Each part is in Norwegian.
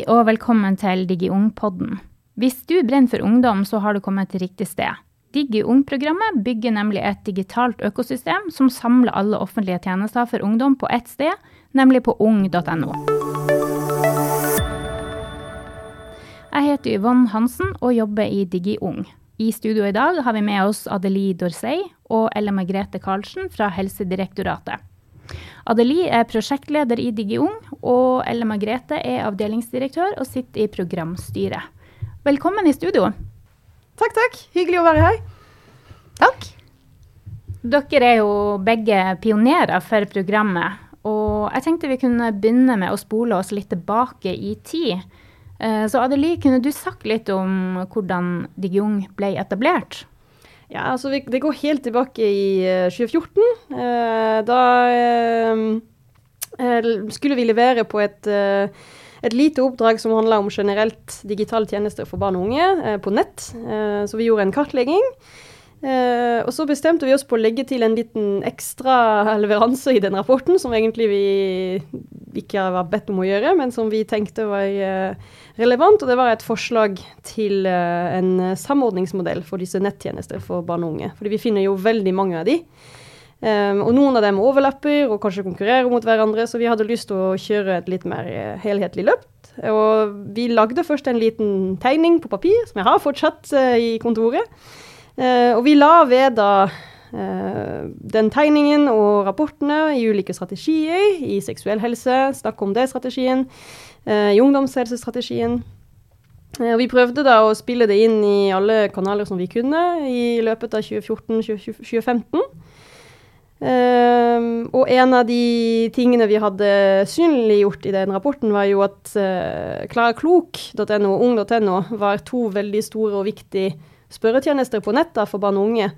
Hei og velkommen til DigiUng-podden. Hvis du brenner for ungdom, så har du kommet til riktig sted. DigiUng-programmet bygger nemlig et digitalt økosystem som samler alle offentlige tjenester for ungdom på ett sted, nemlig på ung.no. Jeg heter Yvonne Hansen og jobber i DigiUng. I studio i dag har vi med oss Adelie Dorsey og Elle Margrethe Karlsen fra Helsedirektoratet. Adelie er prosjektleder i DigiUng, og Elle Margrethe er avdelingsdirektør og sitter i programstyret. Velkommen i studio. Takk, takk. Hyggelig å være her. Takk. Dere er jo begge pionerer for programmet. Og jeg tenkte vi kunne begynne med å spole oss litt tilbake i tid. Eh, så Adelie, kunne du sagt litt om hvordan DigiUng ble etablert? Ja, altså Det går helt tilbake i 2014. Eh, da eh, skulle vi levere på et, et lite oppdrag som handla om generelt digitale tjenester for barn og unge på nett. Så vi gjorde en kartlegging. Eh, og så bestemte vi oss på å legge til en liten ekstra leveranse i den rapporten, som egentlig vi ikke var bedt om å gjøre, men som vi tenkte var eh, relevant. Og det var et forslag til eh, en samordningsmodell for disse nettjenester for barn og unge. Fordi vi finner jo veldig mange av de. Um, og noen av dem overlapper og kanskje konkurrerer mot hverandre, så vi hadde lyst til å kjøre et litt mer uh, helhetlig løp. Og vi lagde først en liten tegning på papir, som jeg har fortsatt uh, i kontoret. Uh, og vi la ved da eh, den tegningen og rapportene i ulike strategier. I seksuell helse, snakk om det-strategien. Eh, I ungdomshelsestrategien. Og vi prøvde da å spille det inn i alle kanaler som vi kunne i løpet av 2014-2015. Um, og en av de tingene vi hadde synliggjort i den rapporten, var jo at uh, klaraklok.no og ung.no var to veldig store og viktige spørretjenester på nett for barn og unge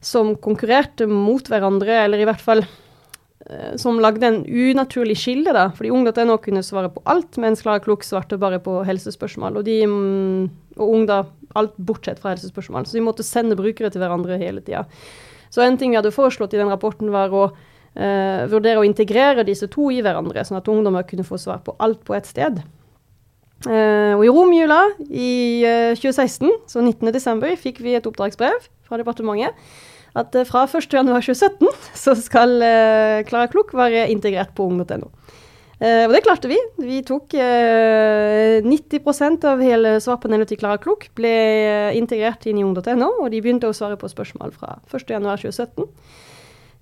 som konkurrerte mot hverandre, eller i hvert fall eh, som lagde en unaturlig skille. da, fordi Ung.no kunne svare på alt, mens Klara Klok svarte bare på helsespørsmål. Og, de, mm, og Ung da alt bortsett fra helsespørsmål. Så de måtte sende brukere til hverandre hele tida. Så en ting vi hadde foreslått i den rapporten, var å eh, vurdere å integrere disse to i hverandre, sånn at ungdommer kunne få svar på alt på ett sted. Uh, og i romjula i uh, 2016, så 19.12., fikk vi et oppdragsbrev fra departementet at uh, fra 1.1.2017 så skal Klara Klok være integrert på ung.no. og det klarte vi. Vi tok 90% av hele svarpanelet til Klara Klok ble integrert inn i ung.no, og de begynte å svare på spørsmål fra 1.1.2017.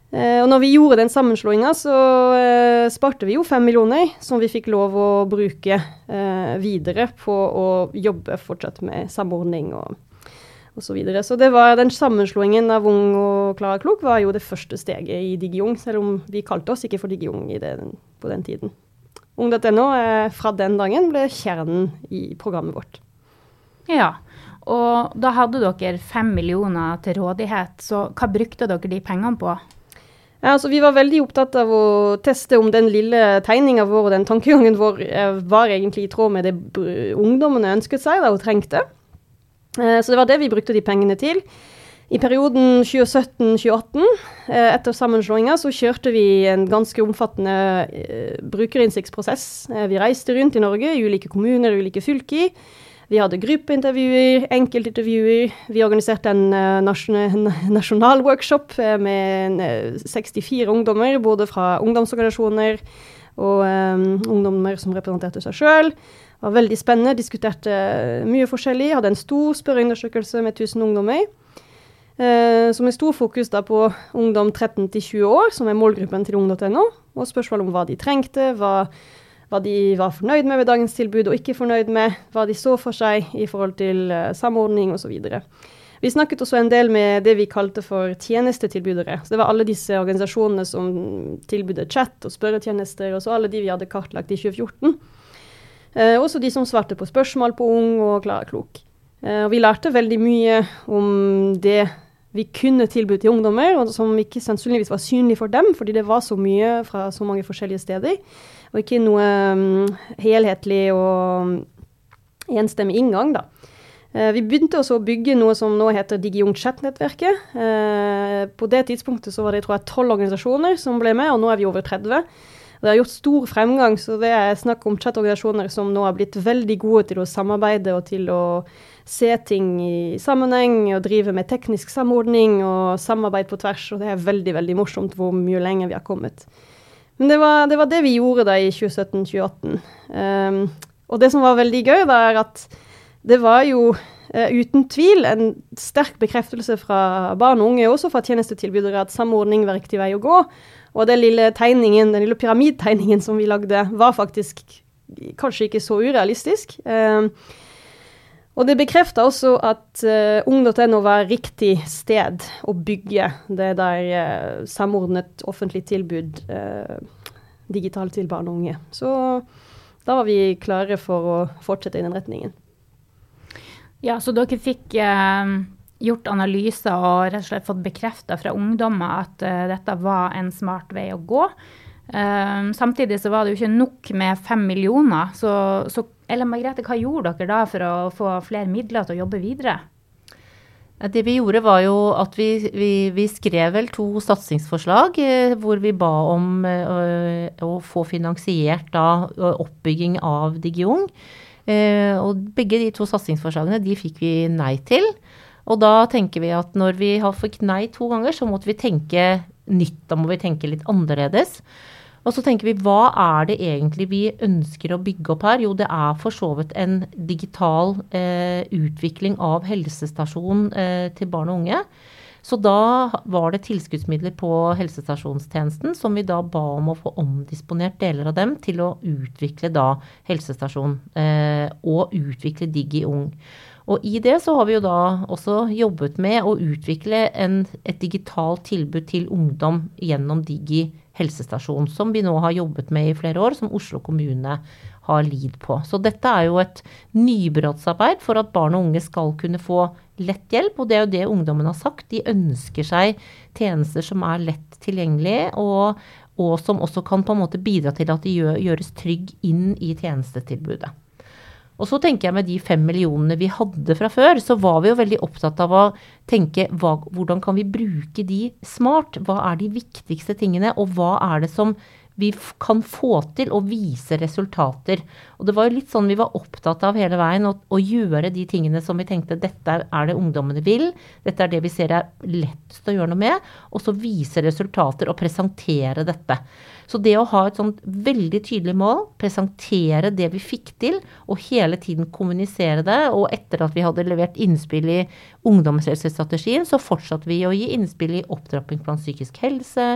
Eh, og når vi gjorde den sammenslåinga, så eh, sparte vi jo fem millioner som vi fikk lov å bruke eh, videre på å jobbe fortsatt med samordning og og Så, videre. så det var den sammenslåingen av Ung og Klara Klok var jo det første steget i DigiUng, selv om vi kalte oss ikke for DigiUng på den tiden. Ung.no fra den dagen ble kjernen i programmet vårt. Ja, og da hadde dere fem millioner til rådighet, så hva brukte dere de pengene på? Ja, altså Vi var veldig opptatt av å teste om den lille tegninga vår og den tankegangen vår eh, var egentlig i tråd med det ungdommene ønsket seg da, og trengte. Eh, så det var det vi brukte de pengene til. I perioden 2017-2018, eh, etter sammenslåinga, så kjørte vi en ganske omfattende brukerinnsiktsprosess. Vi reiste rundt i Norge, i ulike kommuner, ulike fylker vi hadde gruppeintervjuer, enkeltintervjuer. Vi organiserte en uh, nasjonal workshop uh, med uh, 64 ungdommer, både fra ungdomsorganisasjoner og um, ungdommer som representerte seg sjøl. Det var veldig spennende, diskuterte mye forskjellig. Hadde en stor spørreundersøkelse med 1000 ungdommer. som er stor fokus da på ungdom 13 til 20 år, som er målgruppen til ung.no. Og spørsmål om hva de trengte, hva hva de var fornøyd med ved dagens tilbud og ikke fornøyd med, hva de så for seg i forhold til uh, samordning osv. Vi snakket også en del med det vi kalte for tjenestetilbydere. Så det var alle disse organisasjonene som tilbød chat og spørretjenester, og så alle de vi hadde kartlagt i 2014. Eh, også de som svarte på spørsmål på Ung og Klara Klok. Eh, og vi lærte veldig mye om det vi kunne tilby til ungdommer, og som ikke sannsynligvis var synlig for dem, fordi det var så mye fra så mange forskjellige steder og ikke noe um, helhetlig og enstemmig inngang, da. Uh, vi begynte også å bygge noe som nå heter DigiUng Chat-nettverket. Uh, på det tidspunktet så var det tror jeg, tolv organisasjoner som ble med, og nå er vi over 30. Det har gjort stor fremgang, så det er snakk om chat-organisasjoner som nå har blitt veldig gode til å samarbeide og til å se ting i sammenheng og drive med teknisk samordning og samarbeid på tvers. Og det er veldig, veldig morsomt hvor mye lenger vi har kommet. Men det var det, var det vi gjorde da i 2017-2018. Um, ehm, og det som var veldig gøy, da, er at det var jo uh, uten tvil en sterk bekreftelse fra barn og unge, også fra tjenestetilbydere, at samordning var riktig vei å gå. Og den lille tegningen, den lille pyramidtegningen som vi lagde, var faktisk kanskje ikke så urealistisk. Uh, og det bekrefter også at uh, ung.no var riktig sted å bygge det der uh, samordnet offentlig tilbud uh, digitalt til barn og unge. Så da var vi klare for å fortsette i den retningen. Ja, så dere fikk eh, gjort analyser og rett og slett fått bekrefta fra ungdommer at dette var en smart vei å gå. Uh, samtidig så var det jo ikke nok med fem millioner. Så, så eller Margrethe, hva gjorde dere da for å få flere midler til å jobbe videre? Det vi gjorde var jo at vi, vi, vi skrev vel to satsingsforslag eh, hvor vi ba om uh, å få finansiert da oppbygging av Digiung. Uh, og begge de to satsingsforslagene de fikk vi nei til. Og da tenker vi at når vi har fått nei to ganger, så måtte vi tenke nytt. Da må vi tenke litt annerledes. Og så tenker vi hva er det egentlig vi ønsker å bygge opp her? Jo, det er for så vidt en digital eh, utvikling av helsestasjon eh, til barn og unge. Så da var det tilskuddsmidler på helsestasjonstjenesten som vi da ba om å få omdisponert deler av dem til å utvikle da helsestasjon eh, og utvikle Digi Ung. Og i det så har vi jo da også jobbet med å utvikle en, et digitalt tilbud til ungdom gjennom Digi helsestasjon, som vi nå har jobbet med i flere år, som Oslo kommune har lid på. Så dette er jo et nybrottsarbeid for at barn og unge skal kunne få lett hjelp, og det er jo det ungdommen har sagt. De ønsker seg tjenester som er lett tilgjengelige, og, og som også kan på en måte bidra til at de gjøres trygg inn i tjenestetilbudet. Og så tenker jeg med de fem millionene vi hadde fra før, så var vi jo veldig opptatt av å tenke hva, hvordan kan vi bruke de smart? Hva er de viktigste tingene, og hva er det som vi kan få til å vise resultater. Og det var jo litt sånn vi var opptatt av hele veien, å, å, gjøre de tingene som vi tenkte dette er det ungdommene vil, dette er det vi ser er lettest å gjøre noe med, og så vise resultater og presentere dette. Så det å ha et sånt veldig tydelig mål, presentere det vi fikk til, og hele tiden kommunisere det, og etter at vi hadde levert innspill i ungdomshelsestrategien, så fortsatte vi å gi innspill i opptrappingsplan psykisk helse,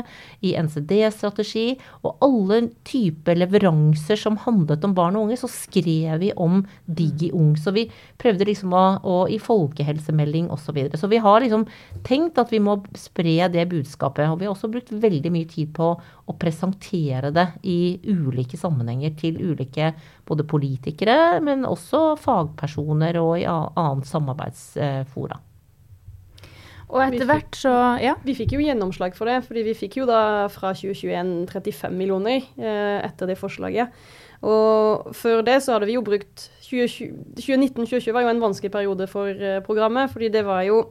i NCD-strategi, og alle typer leveranser som handlet om barn og unge, så skrev vi om DigiUng. Så vi prøvde liksom å, å i folkehelsemelding osv. Så, videre. så vi har liksom tenkt at vi må spre det budskapet. Og vi har også brukt veldig mye tid på å presentere det i ulike sammenhenger til ulike både politikere, men også fagpersoner og i annet samarbeidsfora. Og etter hvert så Ja. Vi fikk jo gjennomslag for det, fordi vi fikk jo da fra 2021 35 millioner eh, etter det forslaget. Og før det så hadde vi jo brukt 2019-2020 var jo en vanskelig periode for eh, programmet, fordi det var jo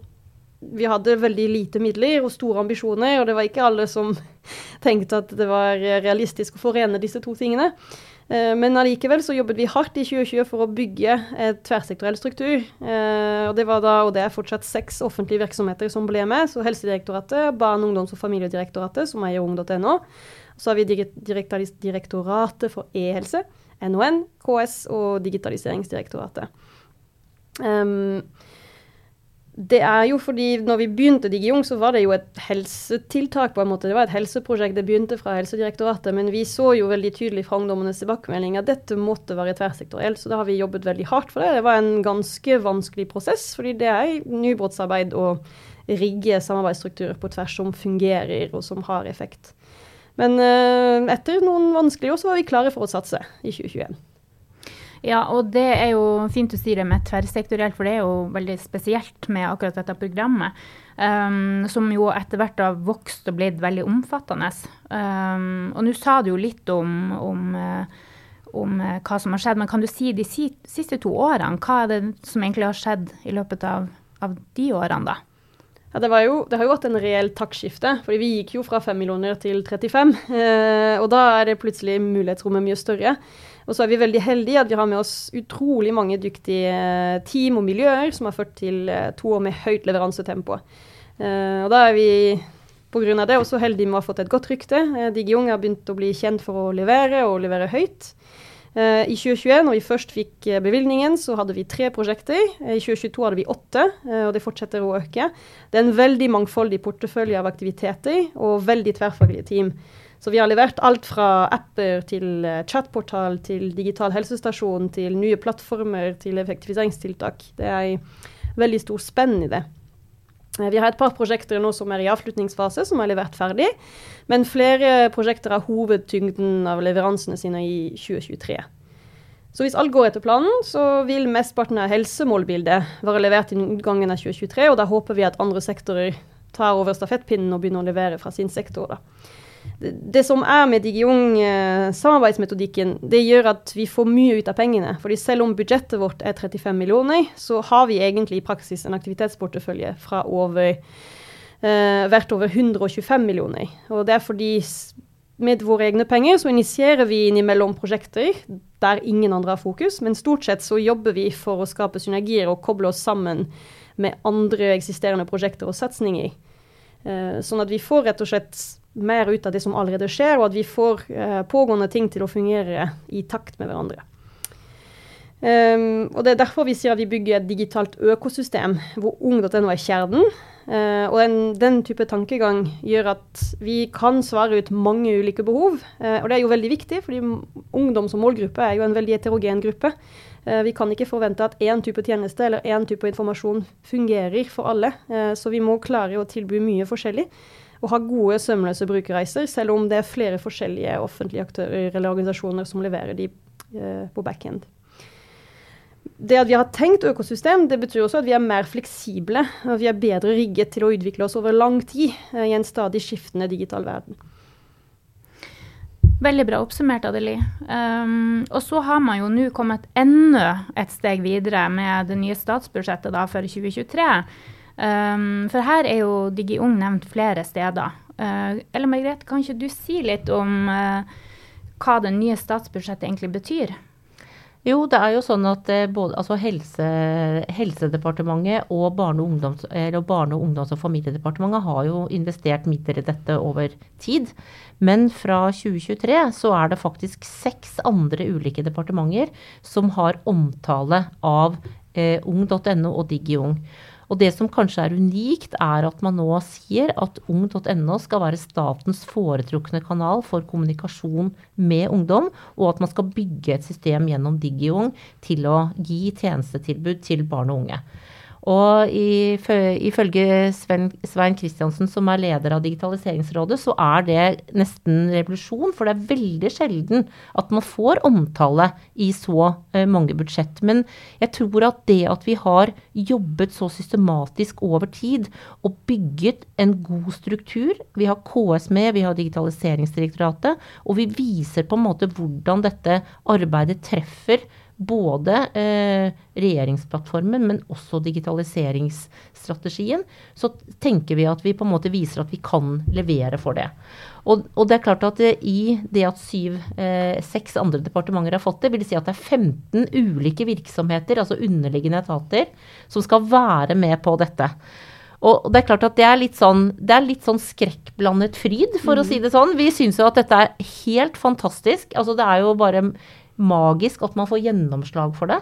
vi hadde veldig lite midler og store ambisjoner, og det var ikke alle som tenkte at det var realistisk å forene disse to tingene. Eh, men allikevel så jobbet vi hardt i 2020 for å bygge et tverrsektoriell struktur. Eh, og det var da, og det er fortsatt seks offentlige virksomheter som ble med. Så Helsedirektoratet, Barne-, ungdoms- og familiedirektoratet, som eier ung.no. Så har vi Direktoratet for e-helse, NON, KS og Digitaliseringsdirektoratet. Um, det er jo fordi når vi begynte DigiUng, så var det jo et helsetiltak, på en måte. Det var et helseprosjekt. Det begynte fra Helsedirektoratet. Men vi så jo veldig tydelig fra ungdommenes tilbakemelding at dette måtte være tverrsektorielt. Så da har vi jobbet veldig hardt for det. Det var en ganske vanskelig prosess, fordi det er nybrottsarbeid å rigge samarbeidsstrukturer på tvers som fungerer, og som har effekt. Men uh, etter noen vanskelige år så var vi klare for å satse i 2021. Ja, og det er jo fint å si det med tverrsektorielt, for det er jo veldig spesielt med akkurat dette programmet. Um, som jo etter hvert har vokst og blitt veldig omfattende. Um, og nå sa du jo litt om, om, uh, om uh, hva som har skjedd, men kan du si de siste to årene, hva er det som egentlig har skjedd i løpet av, av de årene, da? Ja, det, jo, det, har jo vært en reell taktskifte, fordi vi gikk jo fra 5 millioner til 35. Eh, og da er det plutselig mulighetsrommet mye større. Og så er vi veldig heldige at vi har med oss utrolig mange dyktige eh, team og miljøer som har ført til eh, to år med høyt leveransetempo. Eh, og da er vi pga. det også heldige med å ha fått et godt rykte. DigiUng har begynt å bli kjent for å levere, og levere høyt. I 2021, når vi først fikk bevilgningen, så hadde vi tre prosjekter. I 2022 hadde vi åtte, og det fortsetter å øke. Det er en veldig mangfoldig portefølje av aktiviteter og veldig tverrfaglige team. Så vi har levert alt fra apper til chatportal til digital helsestasjon til nye plattformer til effektiviseringstiltak. Det er veldig stor spenn i det. Vi har et par prosjekter nå som er i avslutningsfase, som er levert ferdig. Men flere prosjekter har hovedtyngden av leveransene sine i 2023. Så hvis alt går etter planen, så vil mesteparten av helsemålbildet være levert innen utgangen av 2023. Og da håper vi at andre sektorer tar over stafettpinnen og begynner å levere fra sin sektor. da det som er med DigiUng, eh, samarbeidsmetodikken, det gjør at vi får mye ut av pengene. Fordi selv om budsjettet vårt er 35 millioner, så har vi egentlig i praksis en aktivitetsportefølje fra over eh, verdt over 125 millioner. Og det er fordi med våre egne penger så initierer vi innimellom prosjekter der ingen andre har fokus, men stort sett så jobber vi for å skape synergier og koble oss sammen med andre eksisterende prosjekter og satsinger. Eh, sånn at vi får rett og slett mer ut av det som allerede skjer, og at vi får uh, pågående ting til å fungere i takt med hverandre. Um, og Det er derfor vi sier at vi bygger et digitalt økosystem hvor ung.no er kjernen. Uh, og den, den, type tankegang gjør at vi kan svare ut mange ulike behov. Uh, og det er jo veldig viktig, fordi ungdom som målgruppe er jo en veldig heterogen gruppe. Uh, vi kan ikke forvente at én type tjeneste eller én type informasjon fungerer for alle. så vi må klare å tilby mye forskjellig og ha gode, sømløse brukerreiser, selv om det er flere forskjellige offentlige aktører eller organisasjoner som leverer de eh, på backend. Det at vi har tenkt økosystem, det betyr også at vi er mer fleksible. og Vi er bedre rigget til å utvikle oss over lang tid eh, i en stadig skiftende digital verden. Veldig bra oppsummert, Adeli. Um, og så har man jo nå kommet enda et steg videre med det nye statsbudsjettet da, for 2023. Um, for her er jo DigiUng nevnt flere steder. Uh, Eller Margrethe, kan ikke du si litt om uh, hva det nye statsbudsjettet egentlig betyr? Jo, det er jo sånn at eh, både altså helse, Helsedepartementet og Barne-, ungdoms, Barne ungdoms og familiedepartementet har jo investert midler i dette over tid. Men fra 2023 så er det faktisk seks andre ulike departementer som har omtale av eh, ung.no og DigiUng. Og det som kanskje er unikt, er at man nå sier at ung.no skal være statens foretrukne kanal for kommunikasjon med ungdom, og at man skal bygge et system gjennom DigiUng til å gi tjenestetilbud til barn og unge. Og ifølge Svein Kristiansen, som er leder av Digitaliseringsrådet, så er det nesten revolusjon. For det er veldig sjelden at man får omtale i så eh, mange budsjett. Men jeg tror at det at vi har jobbet så systematisk over tid og bygget en god struktur Vi har KS med, vi har Digitaliseringsdirektoratet, og vi viser på en måte hvordan dette arbeidet treffer både eh, regjeringsplattformen, men også digitaliseringsstrategien, så tenker vi at vi på en måte viser at vi kan levere for det. Og, og det er klart at det, i det at syv, eh, seks andre departementer har fått det, vil det si at det er 15 ulike virksomheter, altså underliggende etater, som skal være med på dette. Og det er klart at det er litt sånn, det er litt sånn skrekkblandet fryd, for mm. å si det sånn. Vi syns jo at dette er helt fantastisk. Altså det er jo bare magisk at man får gjennomslag for det.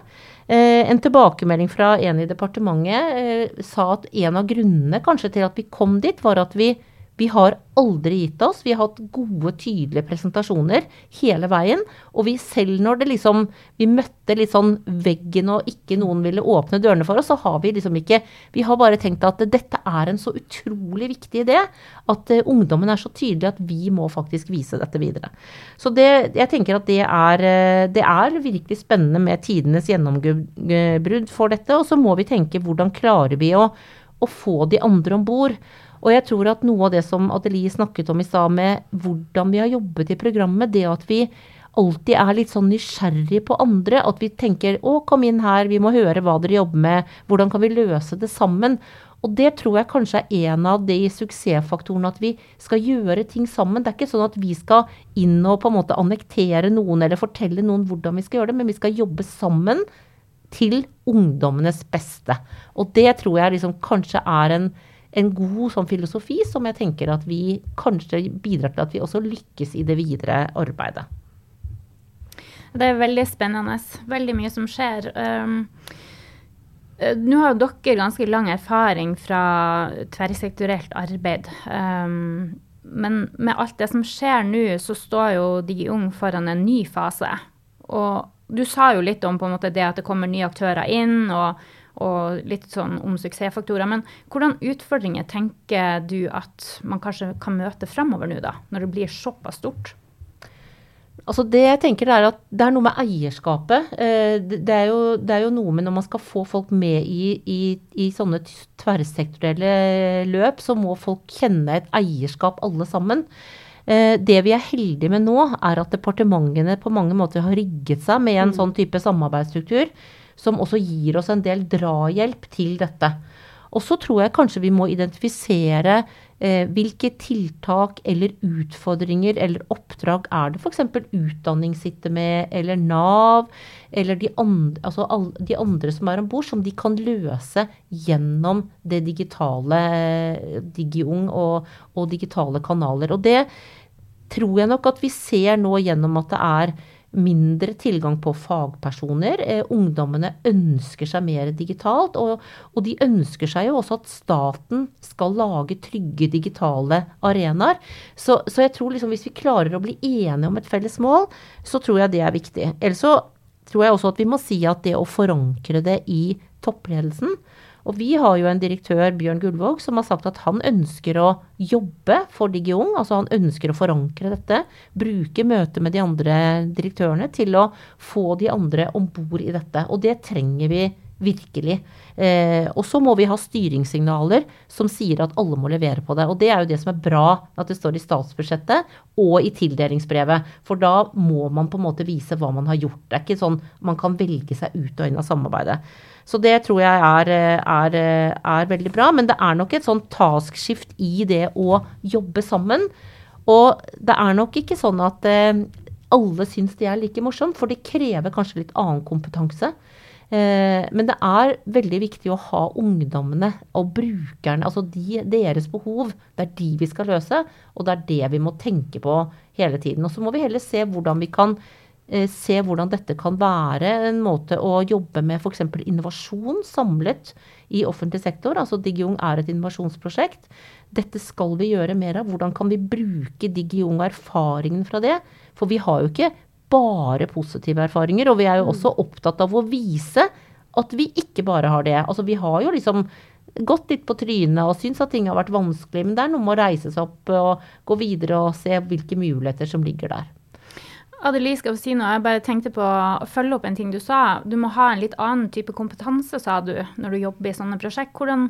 Eh, en tilbakemelding fra en i departementet eh, sa at en av grunnene kanskje til at vi kom dit, var at vi vi har aldri gitt oss. Vi har hatt gode, tydelige presentasjoner hele veien. Og vi selv når det liksom Vi møtte litt sånn veggen og ikke noen ville åpne dørene for oss, så har vi liksom ikke Vi har bare tenkt at dette er en så utrolig viktig idé at uh, ungdommen er så tydelig at vi må faktisk vise dette videre. Så det, jeg tenker at det er, uh, det er virkelig spennende med tidenes gjennombrudd for dette. Og så må vi tenke hvordan klarer vi å, å få de andre om bord. Og jeg tror at noe av det som Adelie snakket om i stad, med hvordan vi har jobbet i programmet, det at vi alltid er litt sånn nysgjerrig på andre. At vi tenker 'Å, kom inn her, vi må høre hva dere jobber med', hvordan kan vi løse det sammen? Og det tror jeg kanskje er en av de suksessfaktorene, at vi skal gjøre ting sammen. Det er ikke sånn at vi skal inn og på en måte annektere noen eller fortelle noen hvordan vi skal gjøre det, men vi skal jobbe sammen til ungdommenes beste. Og det tror jeg liksom kanskje er en, en god sånn filosofi som jeg tenker at vi kanskje bidrar til at vi også lykkes i det videre arbeidet. Det er veldig spennende. Veldig mye som skjer. Um, Eh, nå har dere ganske lang erfaring fra tverrsektorielt arbeid. Um, men med alt det som skjer nå, så står jo DigiUng foran en ny fase. Og du sa jo litt om på en måte det at det kommer nye aktører inn, og, og litt sånn om suksessfaktorer. Men hvordan utfordringer tenker du at man kanskje kan møte fremover nå, da? Når det blir såpass stort? Altså det jeg tenker er at det er noe med eierskapet. Eh, det er, jo, det er jo, noe med når man skal få folk med i, i, i, sånne tverrsektorielle løp, så må folk kjenne et eierskap alle sammen. Eh, det vi er heldige med nå, er at departementene på mange måter har rigget seg med en mm. sånn type samarbeidsstruktur, som også gir oss en del drahjelp til dette. Og så tror jeg kanskje vi må identifisere eh, hvilke tiltak eller utfordringer eller oppdrag er det f.eks. utdanning sitter med, eller Nav, eller de andre, altså alle, de andre som er om bord, som de kan løse gjennom det digitale, Digiung og, og digitale kanaler. Og det tror jeg nok at vi ser nå gjennom at det er mindre tilgang på fagpersoner. Eh, ungdommene ønsker seg mer digitalt, og, og, de ønsker seg jo også at staten skal lage trygge digitale arenaer. Så, så jeg tror liksom hvis vi klarer å bli enige om et felles mål, så tror jeg det er viktig. Ellers så tror jeg også at vi må si at det å forankre det i toppledelsen, og vi har jo en direktør, Bjørn Gullvåg, som har sagt at han ønsker å jobbe for DigiUng. Altså han ønsker å forankre dette. Bruke møtet med de andre direktørene til å få de andre om bord i dette. Og det trenger vi virkelig. Eh, og så må vi ha styringssignaler som sier at alle må levere på det. Og det er jo det som er bra at det står i statsbudsjettet og i tildelingsbrevet. For da må man på en måte vise hva man har gjort. Det er ikke sånn man kan velge seg ut og inn av samarbeidet. Så det tror jeg er, er, er veldig bra. Men det er nok et sånn taskskift i det å jobbe sammen. Og det er nok ikke sånn at eh, alle syns det er like morsomt, for det krever kanskje litt annen kompetanse. Eh, men det er veldig viktig å ha ungdommene og brukerne, altså de, deres behov. Det er de vi skal løse, og det er det vi må tenke på hele tiden. Og så må vi heller se hvordan vi kan Eh, se hvordan dette kan være en måte å jobbe med f.eks. innovasjon samlet i offentlig sektor. Altså DigiUng er et innovasjonsprosjekt. Dette skal vi gjøre mer av. Hvordan kan vi bruke DigiUng og erfaringen fra det? For vi har jo ikke bare positive erfaringer, og vi er jo også opptatt av å vise at vi ikke bare har det. Altså vi har jo liksom gått litt på trynet og syns at ting har vært vanskelig, men det er noe med å reise seg opp og gå videre og se hvilke muligheter som ligger der. Adelie skal si noe. Jeg bare tenkte på å følge opp en ting du sa. Du må ha en litt annen type kompetanse, sa du, når du jobber i sånne prosjekt. Hvordan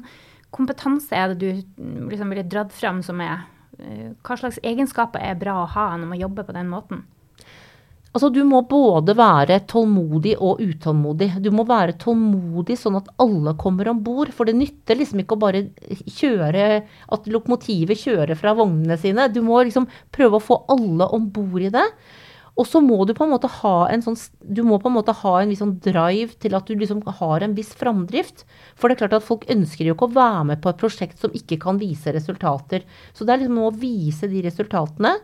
kompetanse er det du liksom ville dratt frem som er eh, Hva slags egenskaper er bra å ha når man jobber på den måten? Altså, du må både være tålmodig og utålmodig. Du må være tålmodig sånn at alle kommer om bord. For det nytter liksom ikke å bare kjøre At lokomotivet kjører fra vognene sine. Du må liksom prøve å få alle om bord i det. Og så må du på en måte ha en sånn du må på en måte ha en viss sånn drive til at du liksom har en viss framdrift. For det er klart at folk ønsker jo ikke å være med på et prosjekt som ikke kan vise resultater. Så det er liksom å vise de resultatene.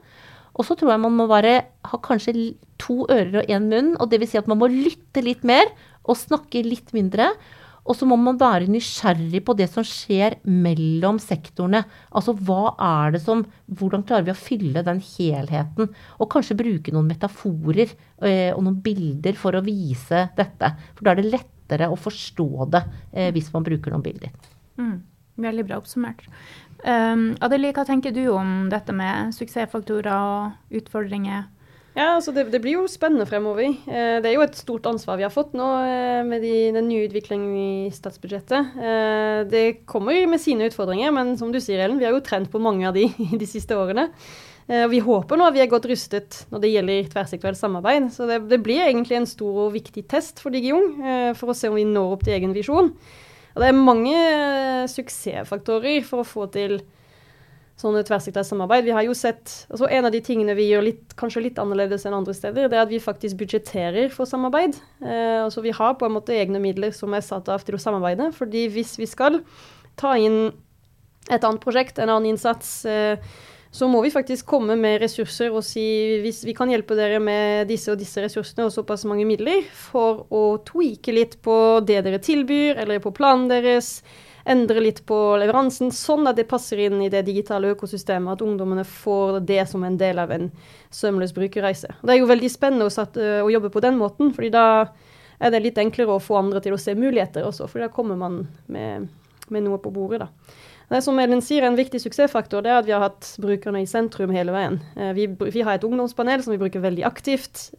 Og så tror jeg man må bare ha kanskje to ører og én munn. Og det vil si at man må lytte litt mer og snakke litt mindre. Og så må man være nysgjerrig på det som skjer mellom sektorene. Altså hva er det som Hvordan klarer vi å fylle den helheten? Og kanskje bruke noen metaforer eh, og noen bilder for å vise dette. For da er det lettere å forstå det eh, hvis man bruker noen bilder. Mm, veldig bra oppsummert. Um, Adelie, hva tenker du om dette med suksessfaktorer og utfordringer? Ja, altså det, det, blir jo spennende fremover. Eh, det er jo et stort ansvar vi har fått nå eh, med de, den nye utviklingen i statsbudsjettet. Eh, det kommer med sine utfordringer, men som du sier, Ellen, vi har jo trent på mange av de de siste årene. Vi håper nå at vi er godt rustet når det gjelder tverrsektorielt samarbeid. Så det, det, blir egentlig en stor og viktig test for DigiUng, for å se om vi når opp til egen visjon. Og det er mange suksessfaktorer for å få til sånne tverrsektorielt samarbeid. Vi har jo sett, altså En av de tingene vi gjør litt, kanskje litt annerledes enn andre steder, det er at vi faktisk budsjetterer for samarbeid. Eh, altså Vi har på en måte egne midler som er satt av til å samarbeide. fordi hvis vi skal ta inn et annet prosjekt, en annen innsats, eh, så må vi faktisk komme med ressurser og si hvis vi kan hjelpe dere med disse og disse ressursene og såpass mange midler for å tweake litt på det dere tilbyr, eller på planen deres endre litt på leveransen, sånn at det passer inn i det digitale økosystemet. At ungdommene får det som en del av en sømløs brukerreise. Det er jo veldig spennende å, satt, å jobbe på den måten, fordi da er det litt enklere å få andre til å se muligheter også, for da kommer man med, med noe på bordet. da. Det som Ellen sier, En viktig suksessfaktor det er at vi har hatt brukerne i sentrum hele veien. Vi, vi har et ungdomspanel som vi bruker veldig aktivt.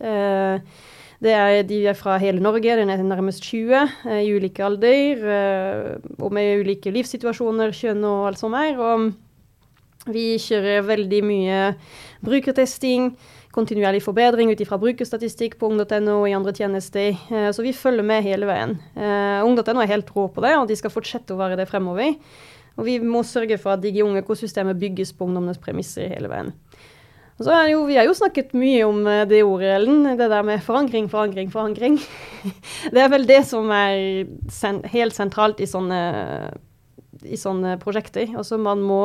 Det er, de er fra hele Norge, den er nærmest 20 eh, i ulike alder. Eh, og med ulike livssituasjoner, kjønn og alt som er. Og vi kjører veldig mye brukertesting, kontinuerlig forbedring ut ifra brukerstatistikk på ung.no og i andre tjenester. Eh, så vi følger med hele veien. Eh, ung.no er helt rå på det, og de skal fortsette å være det fremover. Og vi må sørge for at de unge økosystemet bygges på ungdommenes premisser hele veien. Og så er jo, Vi har jo snakket mye om eh, det ordet, Ellen. Det der med forankring, forankring, forankring. det er vel det som er sen helt sentralt i sånne, i sånne prosjekter. Altså Man må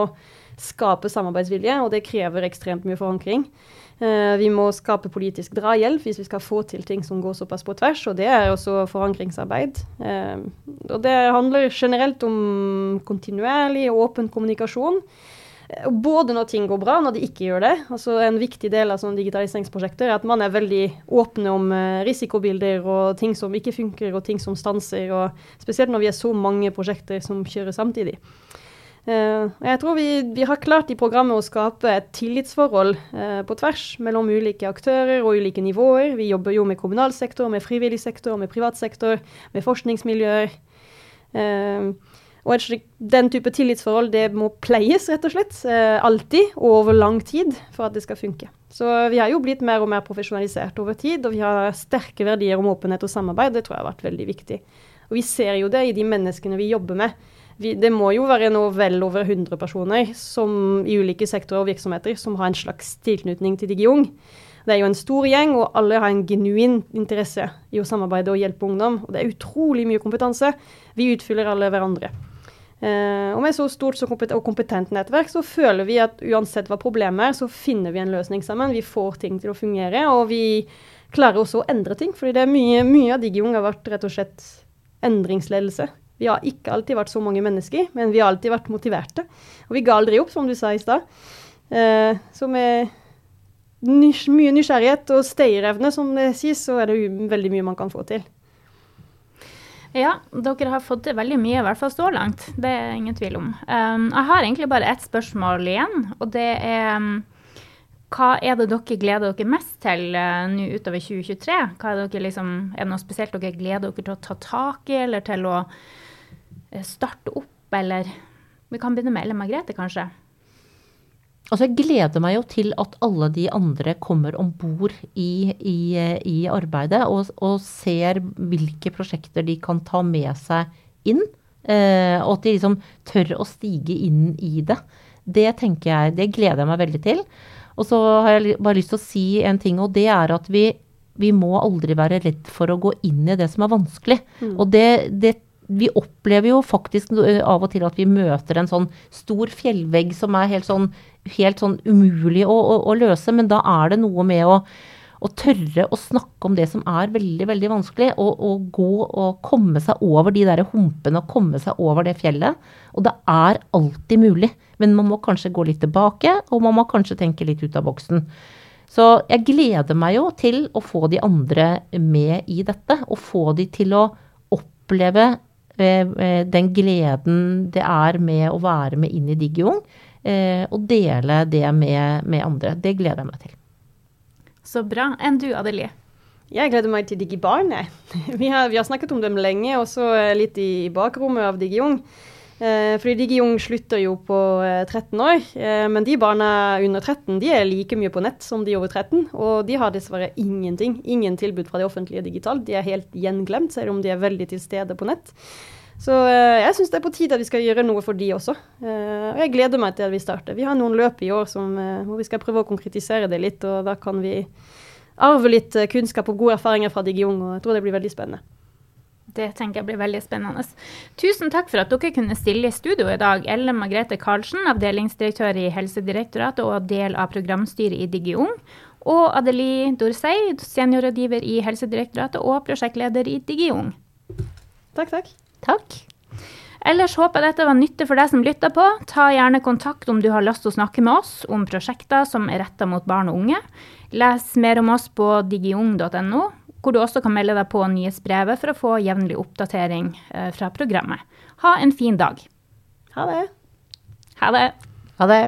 skape samarbeidsvilje, og det krever ekstremt mye forankring. Eh, vi må skape politisk drahjelp hvis vi skal få til ting som går såpass på tvers, og det er også forankringsarbeid. Eh, og det handler generelt om kontinuerlig og åpen kommunikasjon. Både når ting går bra, og når de ikke gjør det. Altså En viktig del av sånne digitaliseringsprosjekter er at man er veldig åpne om risikobilder og ting som ikke funker, og ting som stanser. og Spesielt når vi er så mange prosjekter som kjører samtidig. Uh, jeg tror vi, vi, har klart i programmet å skape et tillitsforhold uh, på tvers mellom ulike aktører og ulike nivåer. Vi jobber jo med kommunal sektor, med frivillig sektor, med privat sektor, med forskningsmiljøer. Uh, og den type tillitsforhold det må pleies, rett og slett. Eh, alltid og over lang tid for at det skal funke. Så vi har jo blitt mer og mer profesjonalisert over tid, og vi har sterke verdier om åpenhet og samarbeid. Det tror jeg har vært veldig viktig. Og vi ser jo det i de menneskene vi jobber med. Vi, det må jo være noe vel over 100 personer som, i ulike sektorer og virksomheter som har en slags tilknytning til DigiUng. Det er jo en stor gjeng, og alle har en genuin interesse i å samarbeide og hjelpe ungdom. Og det er utrolig mye kompetanse. Vi utfyller alle hverandre. Eh, og med så stort så kompet og kompetent nettverk så føler vi at uansett hva problemet er, så finner vi en løsning sammen. Vi får ting til å fungere, og vi klarer også å endre ting. fordi det er mye, mye av DigiUng har vært rett og slett endringsledelse. Vi har ikke alltid vært så mange mennesker, men vi har alltid vært motiverte. Og vi ga aldri opp, som du sa i stad. Uh, så med nys mye nysgjerrighet og stayerevne, som det sies, så er det veldig mye man kan få til. Ja, dere har fått til veldig mye, i hvert fall så langt. Det er ingen tvil om. Um, jeg har egentlig bare ett spørsmål igjen, og det er hva er det dere gleder dere mest til uh, nå utover 2023? Hva er, dere liksom, er det noe spesielt dere gleder dere til å ta tak i, eller til å starte opp, eller Vi kan begynne med Ellen Margrethe, kanskje? Altså jeg gleder meg jo til at alle de andre kommer om bord i, i, i, arbeidet og, og, ser hvilke prosjekter de kan ta med seg inn. Eh, og at de liksom tør å stige inn i det. Det tenker jeg, det gleder jeg meg veldig til. Og så har jeg bare lyst til å si en ting, og det er at vi, vi må aldri være redd for å gå inn i det som er vanskelig. Mm. Og det, det vi opplever jo faktisk av og til at vi møter en sånn stor fjellvegg som er helt sånn, helt sånn umulig å, å, å, løse, men da er det noe med å, å, tørre å snakke om det som er veldig, veldig vanskelig, og, og gå og komme seg over de der humpene og komme seg over det fjellet. Og det er alltid mulig, men man må kanskje gå litt tilbake, og man må kanskje tenke litt ut av boksen. Så jeg gleder meg jo til å få de andre med i dette, og få de til å oppleve Eh, eh, den gleden det er med å være med inn i Digiung, eh, og dele det med, med, andre. Det gleder jeg meg til. Så bra. Enn du, Adelie? Jeg gleder meg til DigiBarn. Vi har, vi har snakket om dem lenge, også litt i bakrommet av Digiung. Eh, fordi DigiUng slutter jo på eh, 13 år, eh, men de barna under 13 de er like mye på nett som de over 13. Og de har dessverre ingenting. Ingen tilbud fra det offentlige digitalt. De er helt gjenglemt, selv om de er veldig til stede på nett. Så eh, jeg syns det er på tide at vi skal gjøre noe for de også. Eh, og jeg gleder meg til at vi starter. Vi har noen løp i år som, eh, hvor vi skal prøve å konkretisere det litt, og da kan vi arve litt eh, kunnskap og gode erfaringer fra Digiung, og jeg tror det blir veldig spennende. Det tenker jeg blir veldig spennende. Tusen takk for at dere kunne stille i studio i dag. Ellen Margrethe Karlsen, avdelingsdirektør i Helsedirektoratet og del av programstyret i DigiUng. Og Adelie Dorsey, seniorrådgiver i Helsedirektoratet og prosjektleder i DigiUng. Takk, takk. Takk. Ellers håper jeg dette var nyttig for deg som lytter på. Ta gjerne kontakt om du har lyst til å snakke med oss om prosjekter som er retta mot barn og unge. Les mer om oss på digiung.no, hvor du også kan melde deg på nyhetsbrevet for å få jevnlig oppdatering eh, fra programmet. Ha en fin dag. Ha det. Ha det. Ha det.